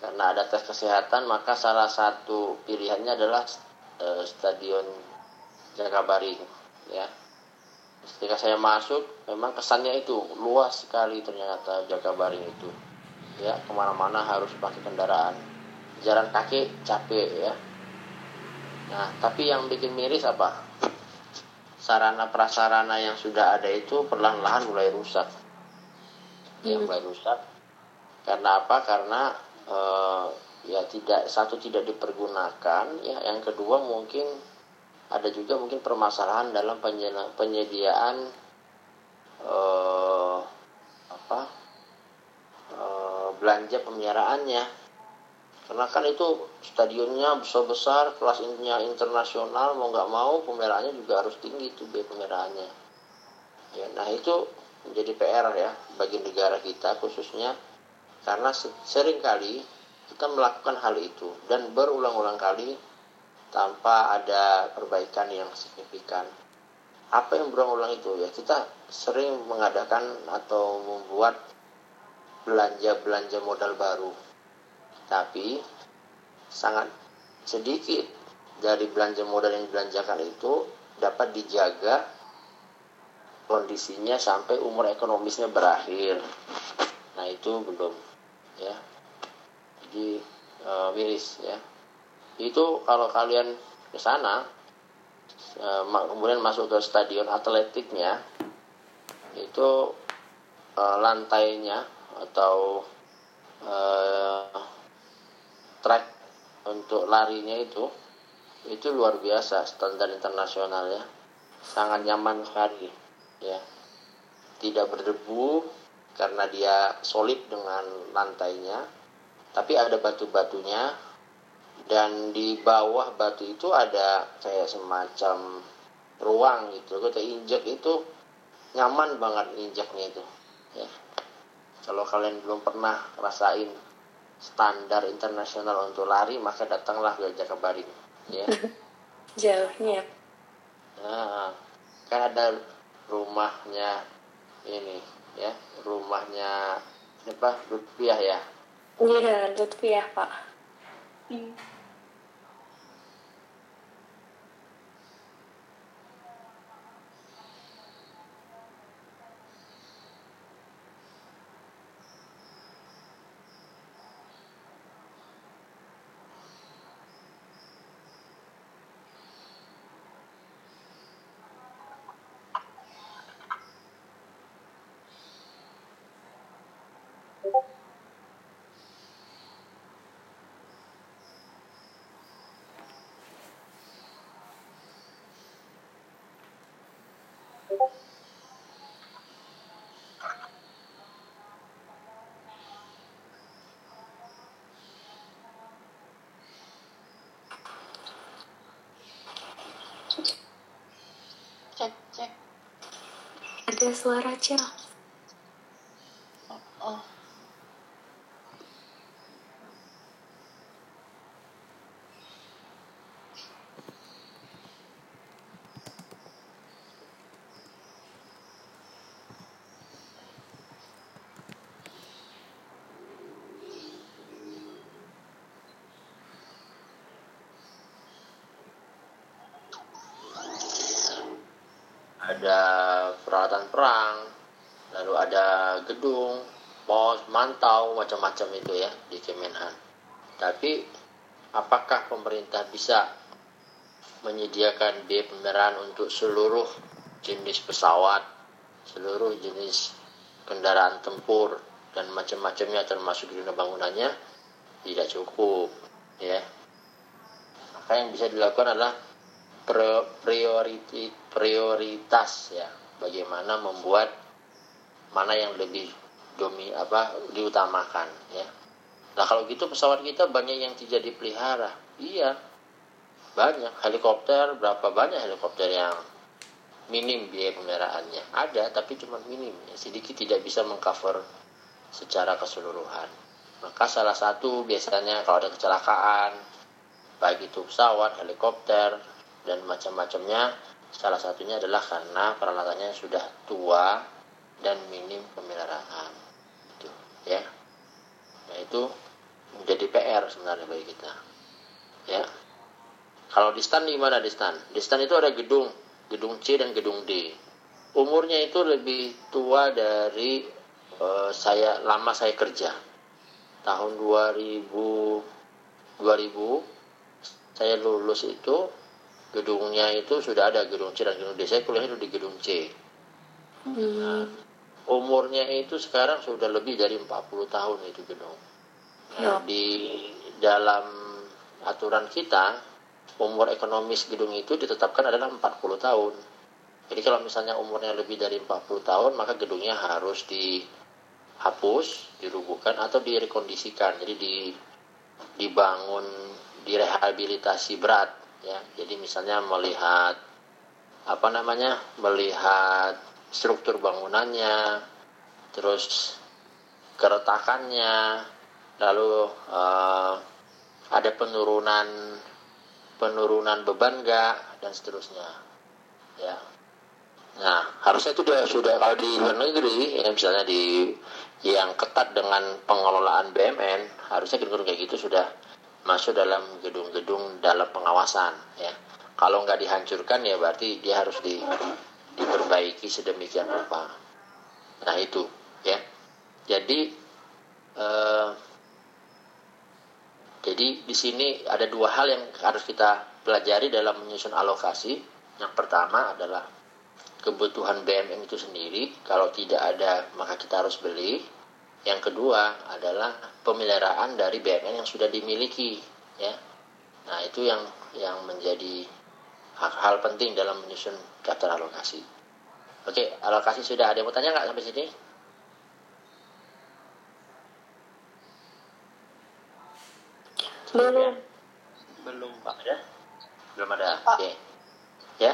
Karena ada tes kesehatan, maka salah satu pilihannya adalah eh, Stadion Jakabaring ya. Ketika saya masuk, memang kesannya itu luas sekali ternyata Jakabaring itu. Ya, ke mana-mana harus pakai kendaraan. Jalan kaki capek ya. Nah, tapi yang bikin miris apa? Sarana prasarana yang sudah ada itu perlahan-lahan mulai rusak. Ya, mulai rusak. Karena apa? Karena eh, ya tidak satu tidak dipergunakan, ya. Yang kedua mungkin ada juga mungkin permasalahan dalam penyediaan eh, apa? eh, belanja pemeliharaannya karena kan itu stadionnya besar besar kelasnya internasional mau nggak mau pemeliharaannya juga harus tinggi itu biaya pemeliharaannya ya nah itu menjadi PR ya bagi negara kita khususnya. Karena se- sering kali kita melakukan hal itu dan berulang-ulang kali tanpa ada perbaikan yang signifikan. Apa yang berulang-ulang itu? Ya kita sering mengadakan atau membuat belanja-belanja modal baru. Tapi sangat sedikit dari belanja modal yang dibelanjakan itu dapat dijaga kondisinya sampai umur ekonomisnya berakhir. Nah itu belum ya. Jadi e, miris ya. Itu kalau kalian ke sana e, kemudian masuk ke stadion atletiknya itu e, lantainya atau e, track untuk larinya itu itu luar biasa standar internasional ya sangat nyaman sekali ya. Tidak berdebu karena dia solid dengan lantainya tapi ada batu-batunya. Dan di bawah batu itu ada kayak semacam ruang gitu kita injak itu. Nyaman banget injaknya itu ya kalau kalian belum pernah rasain standar internasional untuk lari maka datanglah ke Jakabaring ya. Jauhnya. Nah kan ada rumahnya ini ya rumahnya apa Lutfiah ya? Iya Lutfiah pak. Hmm. cek cek ada suara cil oh ada peralatan perang lalu ada gedung pos mantau macam-macam itu ya di Kemenhan. Tapi apakah pemerintah bisa menyediakan biaya pemeliharaan untuk seluruh jenis pesawat seluruh jenis kendaraan tempur dan macam-macamnya termasuk dunia bangunannya? Tidak cukup ya. Maka yang bisa dilakukan adalah prioritas ya bagaimana membuat mana yang lebih domi apa diutamakan ya. Nah kalau gitu pesawat kita banyak yang tidak dipelihara. Iya. Banyak. Helikopter berapa banyak helikopter yang minim biaya pemeliharaannya? Ada tapi cuma minim ya. sedikit tidak bisa mengcover secara keseluruhan. Maka salah satu biasanya kalau ada kecelakaan baik itu pesawat helikopter dan macam-macamnya salah satunya adalah karena peralatannya sudah tua dan minim pemeliharaan. Itu ya. Nah itu menjadi PR sebenarnya bagi kita ya. Kalau di stan gimana di stan? Di stan itu ada gedung gedung C dan gedung D. Umurnya itu lebih tua dari uh, saya lama saya kerja. Tahun 2000 2000 saya lulus itu gedungnya itu sudah ada gedung C dan gedung D. Saya kuliah itu di gedung C. Nah, umurnya itu sekarang sudah lebih dari 40 tahun itu gedung. Nah, di dalam aturan kita umur ekonomis gedung itu ditetapkan adalah 40 tahun. Jadi kalau misalnya umurnya lebih dari 40 tahun maka gedungnya harus dihapus, dirubuhkan atau direkondisikan. Jadi di dibangun direhabilitasi berat ya jadi misalnya melihat apa namanya melihat struktur bangunannya terus keretakannya lalu uh, ada penurunan penurunan beban enggak dan seterusnya. Ya. Nah, harusnya itu sudah, sudah kalau di luar negeri, ya misalnya di yang ketat dengan pengelolaan BMN, harusnya gedung-gedung kayak gitu sudah masuk dalam gedung-gedung dalam pengawasan, ya. Kalau nggak dihancurkan ya berarti dia harus di, diperbaiki sedemikian rupa. Nah itu, ya. Jadi, eh, jadi di sini ada dua hal yang harus kita pelajari dalam menyusun alokasi. Yang pertama adalah kebutuhan BMN itu sendiri. Kalau tidak ada, maka kita harus beli. Yang kedua adalah pemeliharaan dari BMN yang sudah dimiliki, ya. Nah, itu yang yang menjadi hal-hal penting dalam menyusun daftar alokasi. Oke, alokasi sudah ada yang mau tanya nggak sampai sini? Belum. Belum, Pak. Ada? Belum ada. Pak. Oke. Ya.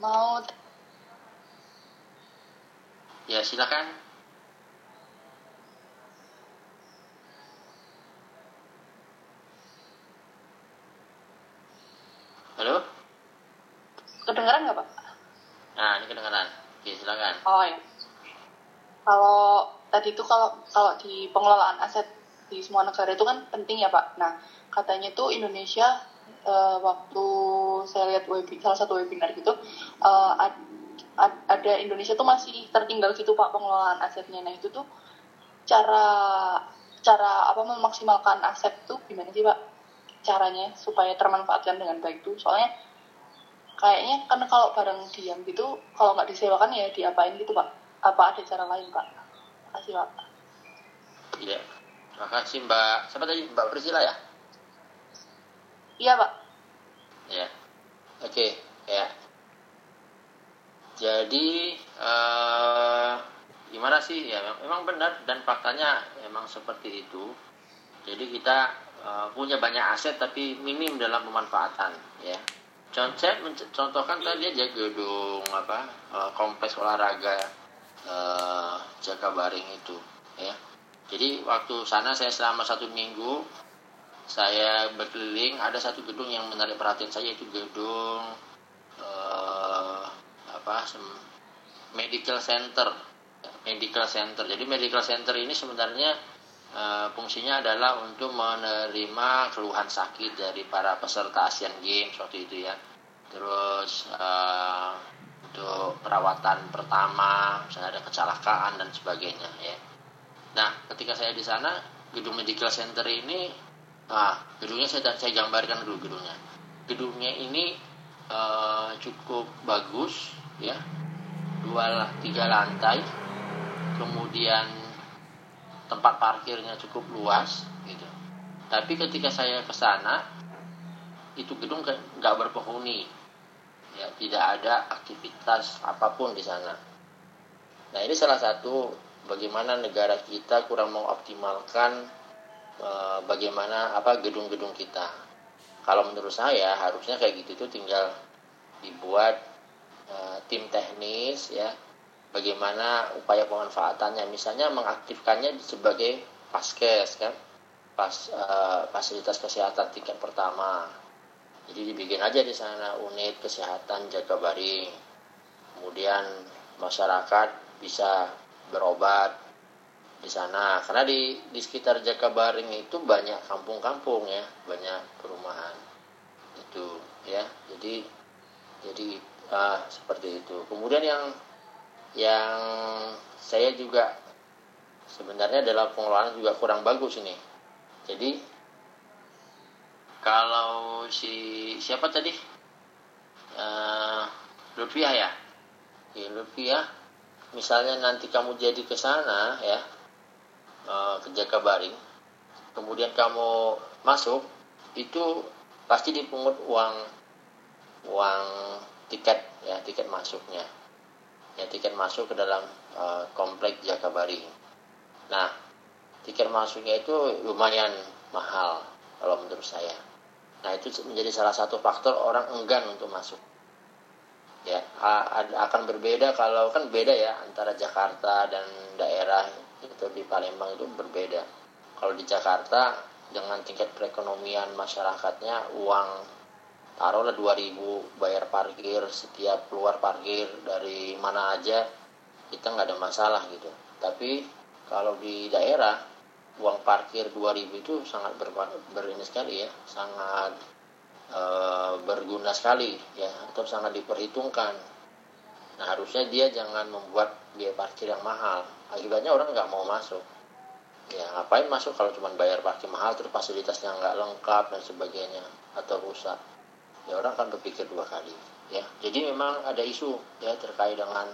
Mau Ya, silakan. Halo? kedengeran nggak Pak? Nah, ini kedengaran. Oke, silakan. Oh ya. Kalau tadi itu kalau kalau di pengelolaan aset di semua negara itu kan penting ya Pak. Nah katanya tuh Indonesia eh, waktu saya lihat webi, salah satu webinar gitu eh, ad- ad- ada Indonesia tuh masih tertinggal gitu Pak pengelolaan asetnya. Nah itu tuh cara cara apa memaksimalkan aset tuh gimana sih Pak? Caranya supaya termanfaatkan dengan baik tuh. Soalnya kayaknya kan kalau barang diam gitu kalau nggak disewakan ya diapain gitu Pak? Apa ada cara lain Pak? Makasih Pak. Tidak. Terima kasih Mbak. Siapa tadi? Mbak Priscila ya? Iya Pak. Ya. Oke, ya. Jadi eh gimana sih? Ya mem- memang benar dan faktanya memang seperti itu. Jadi kita eh, punya banyak aset tapi minim dalam pemanfaatan, ya. Contoh contohkan tadi aja gedung apa eh, kompleks olahraga eh, Jakabaring itu, ya. Jadi waktu sana saya selama satu minggu saya berkeliling ada satu gedung yang menarik perhatian saya itu gedung eh, apa medical center medical center jadi medical center ini sebenarnya eh, fungsinya adalah untuk menerima keluhan sakit dari para peserta Asian Games waktu itu ya. Terus eh, untuk perawatan pertama misalnya ada kecelakaan dan sebagainya ya. Nah ketika saya di sana gedung medical center ini Nah, gedungnya saya, saya gambarkan dulu gedungnya. Gedungnya ini eh, cukup bagus, ya, dua tiga lantai, kemudian tempat parkirnya cukup luas, gitu. Tapi ketika saya ke sana, itu gedung nggak berpenghuni, ya, tidak ada aktivitas apa pun di sana. Nah, ini salah satu bagaimana negara kita kurang mengoptimalkan eh, bagaimana apa gedung-gedung kita. Kalau menurut saya harusnya kayak gitu tuh tinggal dibuat eh, tim teknis ya. Bagaimana upaya pemanfaatannya, misalnya mengaktifkannya sebagai paskes kan, pas eh, fasilitas kesehatan tingkat pertama. Jadi dibikin aja di sana unit kesehatan Jakabaring. Kemudian masyarakat bisa berobat di sana. Karena di di sekitar Jakabaring itu banyak kampung-kampung ya banyak perumahan. Itu ya. Jadi jadi ah, seperti itu. Kemudian yang yang saya juga sebenarnya dalam pengelolaan juga kurang bagus ini. Jadi kalau si siapa tadi? Uh, Lutfiah ya? Ya Lutfiah misalnya nanti kamu jadi ke sana ya eh, ke Jakabaring kemudian kamu masuk itu pasti dipungut uang uang tiket ya tiket masuknya ya tiket masuk ke dalam eh, komplek Jakabaring. Nah tiket masuknya itu lumayan mahal kalau menurut saya. Nah itu menjadi salah satu faktor orang enggan untuk masuk. Ya akan berbeda kalau kan beda ya antara Jakarta dan daerah itu di Palembang itu berbeda. Kalau di Jakarta dengan tingkat perekonomian masyarakatnya uang taruhlah 2000 bayar parkir setiap keluar parkir dari mana aja kita nggak ada masalah gitu. Tapi kalau di daerah uang parkir 2000 itu sangat ber, berini sekali ya sangat e, berguna sekali ya atau sangat diperhitungkan. Nah harusnya dia jangan membuat biaya parkir yang mahal. Akibatnya orang nggak mau masuk. Ya ngapain masuk kalau cuma bayar parkir mahal terus fasilitasnya nggak lengkap dan sebagainya atau rusak ya orang akan berpikir dua kali ya. Jadi memang ada isu ya terkait dengan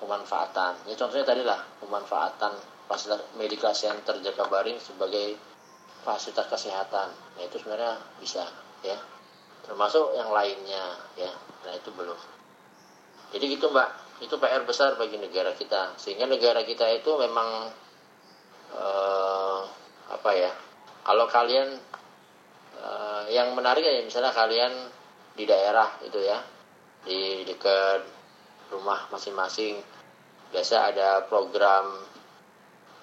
pemanfaatan. Ya contohnya tadi lah pemanfaatan fasilitas medical center Jakabaring sebagai fasilitas kesehatan. Ya itu sebenarnya bisa ya. Termasuk yang lainnya ya. Nah itu belum. Jadi gitu mbak. Itu PR besar bagi negara kita. Sehingga negara kita itu memang eh, apa ya kalau kalian yang menarik ya misalnya kalian di daerah itu ya di dekat rumah masing-masing biasa ada program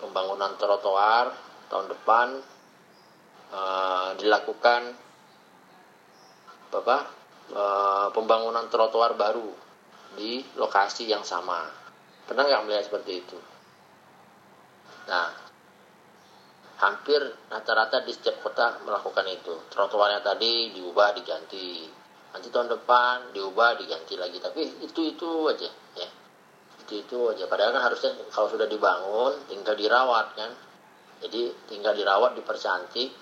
pembangunan trotoar tahun depan uh, dilakukan apa uh, pembangunan trotoar baru di lokasi yang sama. Pernah nggak melihat seperti itu? Nah hampir rata-rata di setiap kota melakukan itu. Trotoarnya tadi diubah diganti. Nanti tahun depan diubah diganti lagi. Tapi itu itu aja ya. Itu itu aja. Padahal kan harusnya kalau sudah dibangun tinggal dirawat kan. Jadi tinggal dirawat dipercantik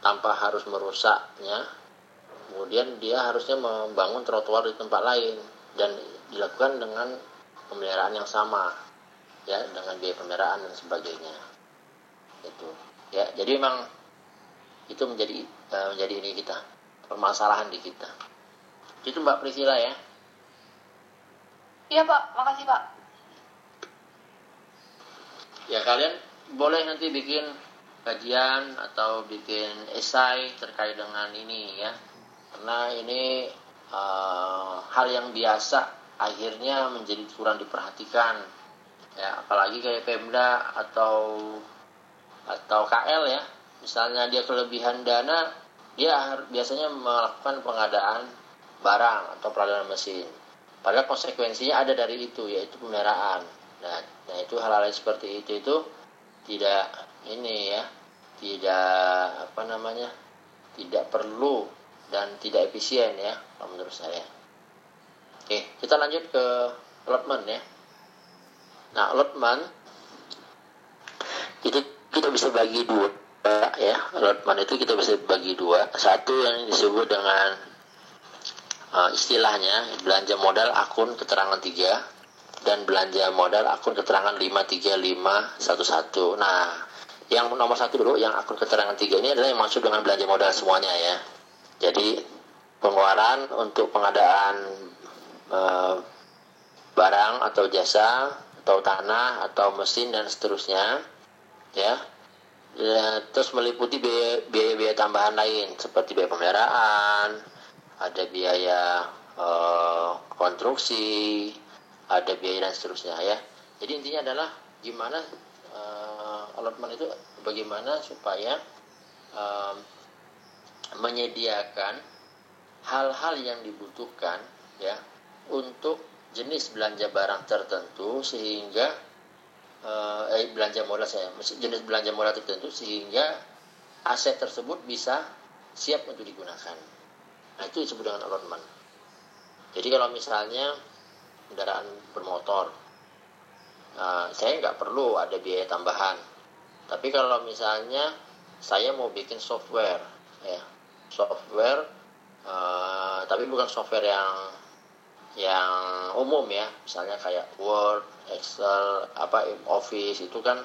tanpa harus merusaknya. Kemudian dia harusnya membangun trotoar di tempat lain. Dan dilakukan dengan pemeliharaan yang sama ya dengan biaya pemeliharaan dan sebagainya itu ya jadi memang itu menjadi uh, menjadi ini kita permasalahan di kita. Itu Mbak Priscila ya. Iya Pak, makasih Pak. ya kalian boleh nanti bikin kajian atau bikin esai terkait dengan ini ya. Karena ini uh, hal yang biasa akhirnya menjadi kurang diperhatikan. Ya apalagi kayak Pemda atau atau KL ya. Misalnya dia kelebihan dana dia biasanya melakukan pengadaan barang atau peralatan mesin. Padahal konsekuensinya ada dari itu yaitu pemeliharaan. Nah, nah itu hal-hal seperti itu itu tidak ini ya tidak apa namanya tidak perlu dan tidak efisien ya menurut saya. Oke kita lanjut ke allotment ya. Nah allotment itu bisa bagi dua ya. Allotment itu kita bisa bagi dua. Satu yang disebut dengan uh, istilahnya belanja modal akun keterangan tiga dan belanja modal akun keterangan 53511 nah yang nomor satu dulu yang akun keterangan tiga ini adalah yang masuk dengan belanja modal semuanya ya. Jadi pengeluaran untuk pengadaan uh, barang atau jasa atau tanah atau mesin dan seterusnya ya, ya terus meliputi biaya, biaya biaya tambahan lain seperti biaya pemeliharaan ada biaya uh, konstruksi ada biaya dan seterusnya ya. Jadi intinya adalah gimana uh, allotment itu bagaimana supaya uh, menyediakan hal-hal yang dibutuhkan ya untuk jenis belanja barang tertentu sehingga eh, belanja modal saya jenis belanja modal tertentu sehingga aset tersebut bisa siap untuk digunakan. Nah itu disebut dengan allotment. Jadi kalau misalnya kendaraan bermotor, nah, saya nggak perlu ada biaya tambahan. Tapi kalau misalnya saya mau bikin software, ya software, uh, tapi bukan software yang yang umum ya, misalnya kayak Word, Excel, apa Office itu kan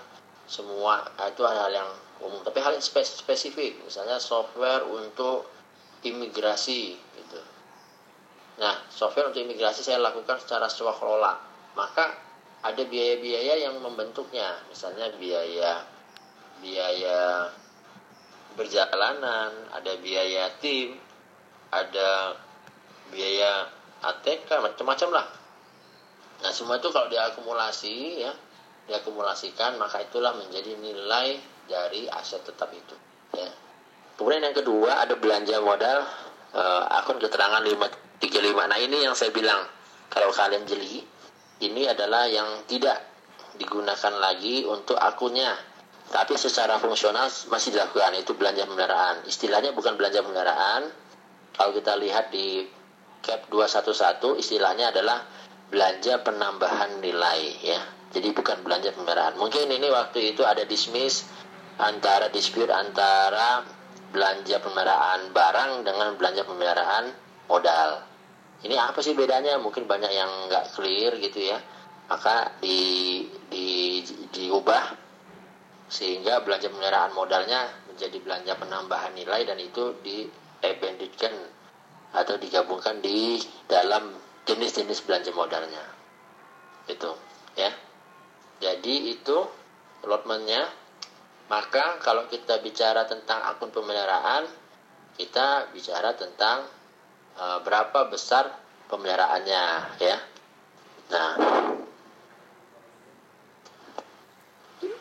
semua itu hal-hal yang umum. Tapi hal yang spesifik, misalnya software untuk imigrasi gitu. Nah, software untuk imigrasi saya lakukan secara swakelola. Maka ada biaya-biaya yang membentuknya, misalnya biaya biaya berjalanan, ada biaya tim, ada biaya ATK, macam-macam lah. Nah, semua itu kalau diakumulasi ya, diakumulasikan maka itulah menjadi nilai dari aset tetap itu, ya. Kemudian yang kedua ada belanja modal eh, akun keterangan 535. Nah ini yang saya bilang kalau kalian jeli ini adalah yang tidak digunakan lagi untuk akunnya tapi secara fungsional masih dilakukan itu belanja pemeliharaan istilahnya bukan belanja pemeliharaan kalau kita lihat di cap 211 istilahnya adalah belanja penambahan nilai ya. Jadi bukan belanja pemeliharaan mungkin ini waktu itu ada dismiss antara dispute antara belanja pemeliharaan barang dengan belanja pemeliharaan modal. Ini apa sih bedanya? Mungkin banyak yang nggak clear gitu ya. Maka di, di diubah sehingga belanja pemeliharaan modalnya menjadi belanja penambahan nilai dan itu diebenditkan atau digabungkan di dalam jenis-jenis belanja modalnya. Itu ya. Jadi itu allotmentnya. Maka kalau kita bicara tentang akun pemeliharaan kita bicara tentang uh, berapa besar pemeliharaannya ya. Nah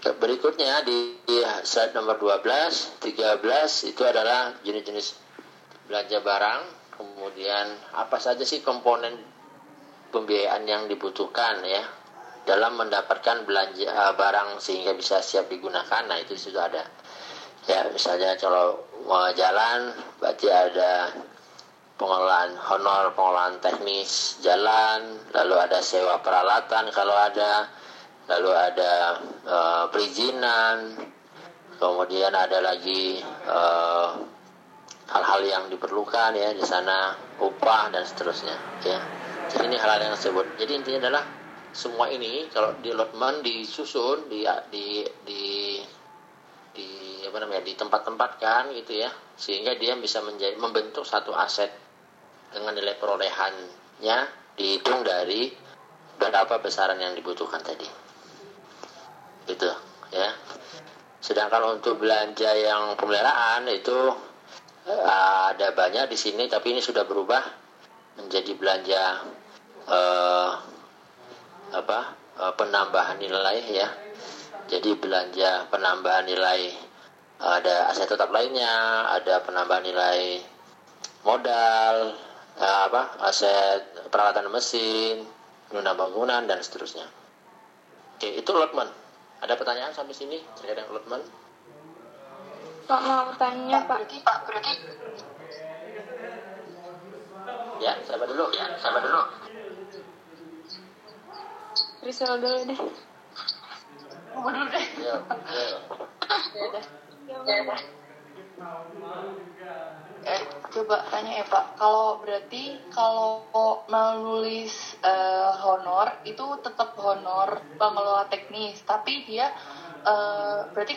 berikutnya di, di slide nomor 12 13 itu adalah jenis-jenis belanja barang kemudian apa saja sih komponen pembiayaan yang dibutuhkan ya dalam mendapatkan belanja uh, barang sehingga bisa siap digunakan? Nah itu sudah ada. Ya misalnya kalau mau jalan berarti ada pengelolaan honor pengelolaan teknis jalan lalu ada sewa peralatan kalau ada lalu ada uh, perizinan kemudian ada lagi hal hal-hal yang diperlukan ya di sana upah dan seterusnya ya. Jadi ini hal-hal yang disebut jadi intinya adalah semua ini kalau di allotment disusun di di di di apa namanya di tempat-tempatkan gitu ya sehingga dia bisa menjadi membentuk satu aset dengan nilai perolehannya dihitung dari berapa besaran yang dibutuhkan tadi. Gitu ya. Sedangkan untuk belanja yang pemeliharaan itu ada banyak di sini tapi ini sudah berubah menjadi belanja uh, apa uh, penambahan nilai ya. Jadi belanja penambahan nilai ada aset tetap lainnya ada penambahan nilai modal uh, apa aset peralatan mesin bangunan bangunan dan seterusnya. Oke itu allotment ada pertanyaan sampai sini? Terkait dengan Lutman? Pak mau tanya Pak. Berarti Pak berarti Ya, siapa dulu? Ya, siapa dulu? Rizal dulu deh. Oh, dulu deh. Ya, ya. Ya deh. Ya deh. Eh, coba tanya ya Pak, kalau berarti kalau menulis uh, honor itu tetap honor pengelola teknis, tapi dia uh, berarti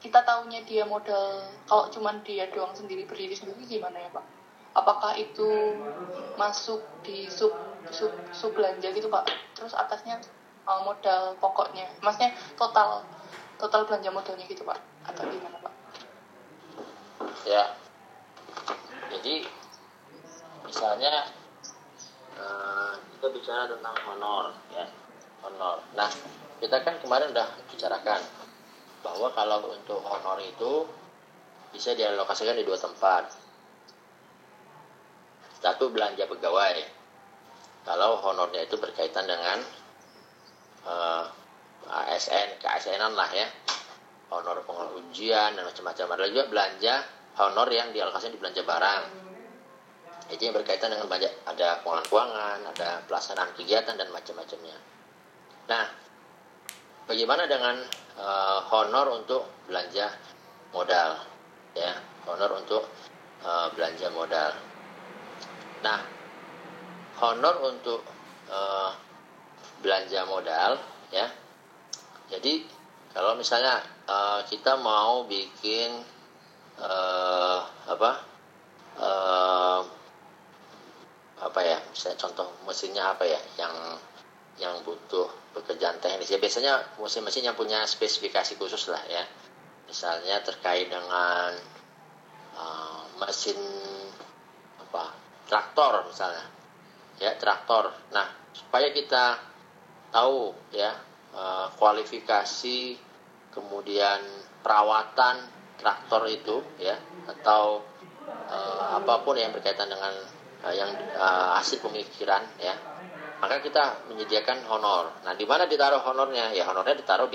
kita tahunya dia modal kalau cuman dia doang sendiri berdiri sendiri gimana ya Pak? Apakah itu masuk di sub sub sub belanja gitu Pak? Terus atasnya uh, modal pokoknya, maksudnya total total belanja modalnya gitu Pak? Atau gimana Pak? Ya, jadi misalnya uh, kita bicara tentang honor ya honor nah kita kan kemarin udah bicarakan bahwa kalau untuk honor itu bisa dialokasikan di dua tempat. Satu belanja pegawai. Kalau honornya itu berkaitan dengan uh, eh, ASN KSN lah ya. Honor pengelola ujian dan macam-macam. Ada juga belanja honor yang dialokasikan di belanja barang. Itu yang berkaitan dengan banyak ada pengelolaan keuangan ada pelaksanaan kegiatan dan macam-macamnya. Nah bagaimana dengan uh, honor untuk belanja modal ya. Honor untuk uh, belanja modal. Nah honor untuk uh, belanja modal ya. Jadi kalau misalnya uh, kita mau bikin uh, apa uh, apa ya misalnya contoh mesinnya apa ya yang yang butuh pekerjaan teknis. Ya biasanya mesin-mesin yang punya spesifikasi khusus lah ya. Misalnya terkait dengan uh, mesin apa traktor misalnya. Ya traktor. Nah supaya kita tahu ya uh, kualifikasi kemudian perawatan traktor itu ya atau uh, apa pun yang berkaitan dengan uh, yang uh, hasil pemikiran ya maka kita menyediakan honor. Nah di mana ditaruh honornya? Ya honornya ditaruh di